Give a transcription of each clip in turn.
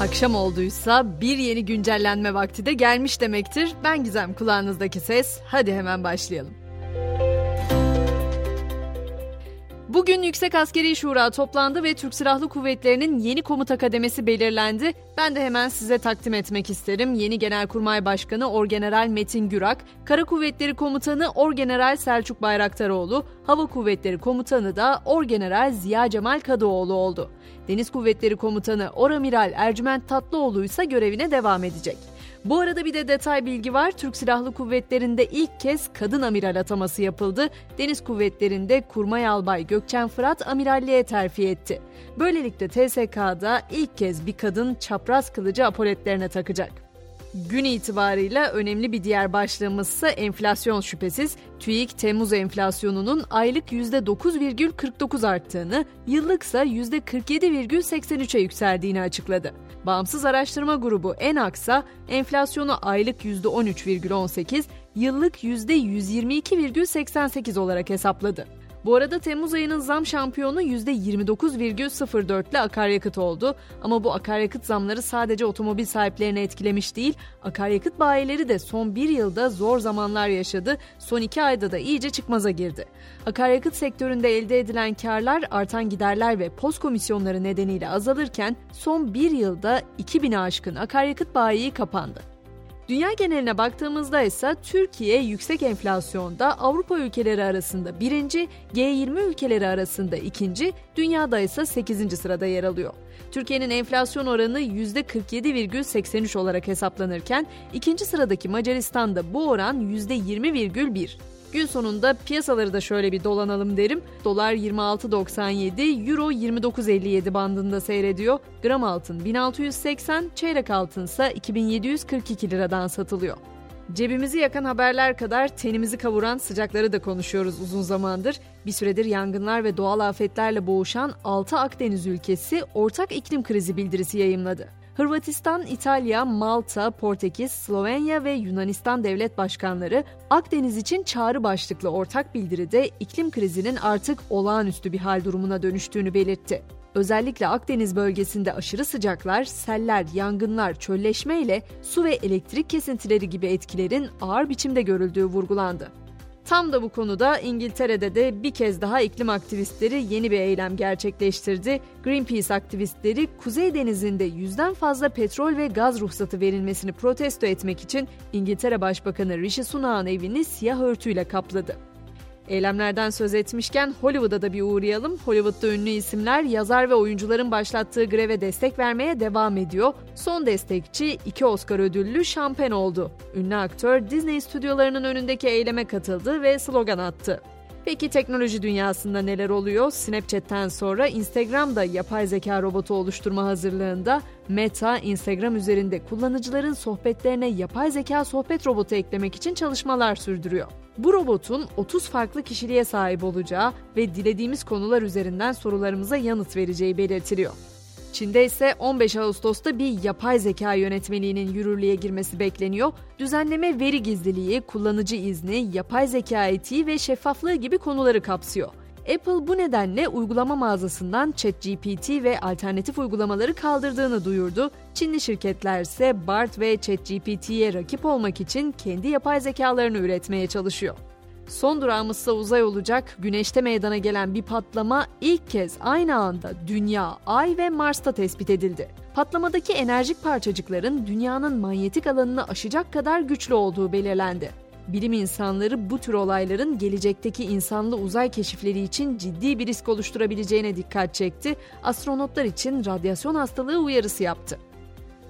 Akşam olduysa bir yeni güncellenme vakti de gelmiş demektir. Ben Gizem kulağınızdaki ses. Hadi hemen başlayalım. Bugün Yüksek Askeri Şura toplandı ve Türk Silahlı Kuvvetleri'nin yeni komuta kademesi belirlendi. Ben de hemen size takdim etmek isterim. Yeni Genelkurmay Başkanı Orgeneral Metin Gürak, Kara Kuvvetleri Komutanı Orgeneral Selçuk Bayraktaroğlu, Hava Kuvvetleri Komutanı da Orgeneral Ziya Cemal Kadıoğlu oldu. Deniz Kuvvetleri Komutanı Oramiral Ercüment Tatlıoğlu ise görevine devam edecek. Bu arada bir de detay bilgi var. Türk Silahlı Kuvvetleri'nde ilk kez kadın amiral ataması yapıldı. Deniz Kuvvetleri'nde Kurmay Albay Gökçen Fırat amiralliğe terfi etti. Böylelikle TSK'da ilk kez bir kadın çapraz kılıcı apoletlerine takacak. Gün itibarıyla önemli bir diğer başlığımız ise enflasyon şüphesiz. TÜİK Temmuz enflasyonunun aylık %9,49 arttığını, yıllıksa %47,83'e yükseldiğini açıkladı. Bağımsız araştırma grubu ENAKS'a enflasyonu aylık %13,18, yıllık %122,88 olarak hesapladı. Bu arada Temmuz ayının zam şampiyonu %29,04 ile akaryakıt oldu. Ama bu akaryakıt zamları sadece otomobil sahiplerini etkilemiş değil, akaryakıt bayileri de son bir yılda zor zamanlar yaşadı, son iki ayda da iyice çıkmaza girdi. Akaryakıt sektöründe elde edilen karlar artan giderler ve post komisyonları nedeniyle azalırken son bir yılda 2000'e aşkın akaryakıt bayiyi kapandı. Dünya geneline baktığımızda ise Türkiye yüksek enflasyonda Avrupa ülkeleri arasında birinci, G20 ülkeleri arasında ikinci, dünyada ise 8. sırada yer alıyor. Türkiye'nin enflasyon oranı %47,83 olarak hesaplanırken ikinci sıradaki Macaristan'da bu oran %20,1. Gün sonunda piyasaları da şöyle bir dolanalım derim. Dolar 26.97, Euro 29.57 bandında seyrediyor. Gram altın 1680, çeyrek altın ise 2742 liradan satılıyor. Cebimizi yakan haberler kadar tenimizi kavuran sıcakları da konuşuyoruz uzun zamandır. Bir süredir yangınlar ve doğal afetlerle boğuşan 6 Akdeniz ülkesi ortak iklim krizi bildirisi yayımladı. Hırvatistan, İtalya, Malta, Portekiz, Slovenya ve Yunanistan devlet başkanları Akdeniz için çağrı başlıklı ortak bildiride iklim krizinin artık olağanüstü bir hal durumuna dönüştüğünü belirtti. Özellikle Akdeniz bölgesinde aşırı sıcaklar, seller, yangınlar, çölleşme ile su ve elektrik kesintileri gibi etkilerin ağır biçimde görüldüğü vurgulandı. Tam da bu konuda İngiltere'de de bir kez daha iklim aktivistleri yeni bir eylem gerçekleştirdi. Greenpeace aktivistleri Kuzey Denizi'nde yüzden fazla petrol ve gaz ruhsatı verilmesini protesto etmek için İngiltere Başbakanı Rishi Sunak'ın evini siyah örtüyle kapladı. Eylemlerden söz etmişken Hollywood'a da bir uğrayalım. Hollywood'da ünlü isimler yazar ve oyuncuların başlattığı greve destek vermeye devam ediyor. Son destekçi iki Oscar ödüllü Şampen oldu. Ünlü aktör Disney stüdyolarının önündeki eyleme katıldı ve slogan attı. Peki teknoloji dünyasında neler oluyor? Snapchat'ten sonra Instagram'da yapay zeka robotu oluşturma hazırlığında Meta, Instagram üzerinde kullanıcıların sohbetlerine yapay zeka sohbet robotu eklemek için çalışmalar sürdürüyor. Bu robotun 30 farklı kişiliğe sahip olacağı ve dilediğimiz konular üzerinden sorularımıza yanıt vereceği belirtiliyor. Çin'de ise 15 Ağustos'ta bir yapay zeka yönetmeliğinin yürürlüğe girmesi bekleniyor. Düzenleme veri gizliliği, kullanıcı izni, yapay zeka etiği ve şeffaflığı gibi konuları kapsıyor. Apple bu nedenle uygulama mağazasından ChatGPT ve alternatif uygulamaları kaldırdığını duyurdu. Çinli şirketler ise BART ve ChatGPT'ye rakip olmak için kendi yapay zekalarını üretmeye çalışıyor. Son durağımızsa uzay olacak. Güneşte meydana gelen bir patlama ilk kez aynı anda Dünya, Ay ve Mars'ta tespit edildi. Patlamadaki enerjik parçacıkların dünyanın manyetik alanını aşacak kadar güçlü olduğu belirlendi. Bilim insanları bu tür olayların gelecekteki insanlı uzay keşifleri için ciddi bir risk oluşturabileceğine dikkat çekti. Astronotlar için radyasyon hastalığı uyarısı yaptı.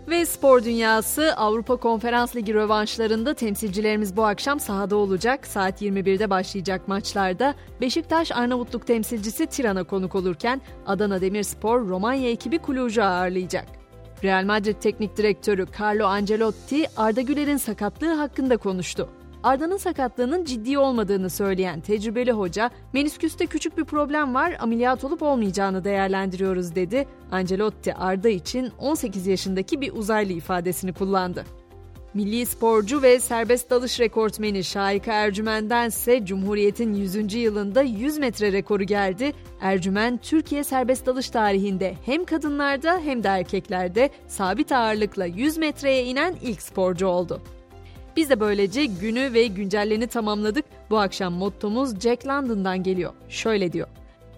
Ve spor dünyası Avrupa Konferans Ligi rövanşlarında temsilcilerimiz bu akşam sahada olacak. Saat 21'de başlayacak maçlarda Beşiktaş Arnavutluk temsilcisi Tiran'a konuk olurken Adana Demirspor Romanya ekibi Kuluj'u ağırlayacak. Real Madrid Teknik Direktörü Carlo Ancelotti Arda Güler'in sakatlığı hakkında konuştu. Arda'nın sakatlığının ciddi olmadığını söyleyen tecrübeli hoca, menisküste küçük bir problem var, ameliyat olup olmayacağını değerlendiriyoruz dedi. Ancelotti Arda için 18 yaşındaki bir uzaylı ifadesini kullandı. Milli sporcu ve serbest dalış rekortmeni Şahika Ercümen'den ise Cumhuriyet'in 100. yılında 100 metre rekoru geldi. Ercümen, Türkiye serbest dalış tarihinde hem kadınlarda hem de erkeklerde sabit ağırlıkla 100 metreye inen ilk sporcu oldu. Biz de böylece günü ve güncelleni tamamladık. Bu akşam mottomuz Jack London'dan geliyor. Şöyle diyor.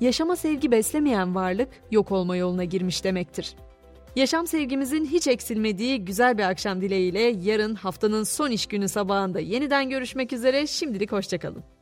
Yaşama sevgi beslemeyen varlık yok olma yoluna girmiş demektir. Yaşam sevgimizin hiç eksilmediği güzel bir akşam dileğiyle yarın haftanın son iş günü sabahında yeniden görüşmek üzere. Şimdilik hoşçakalın.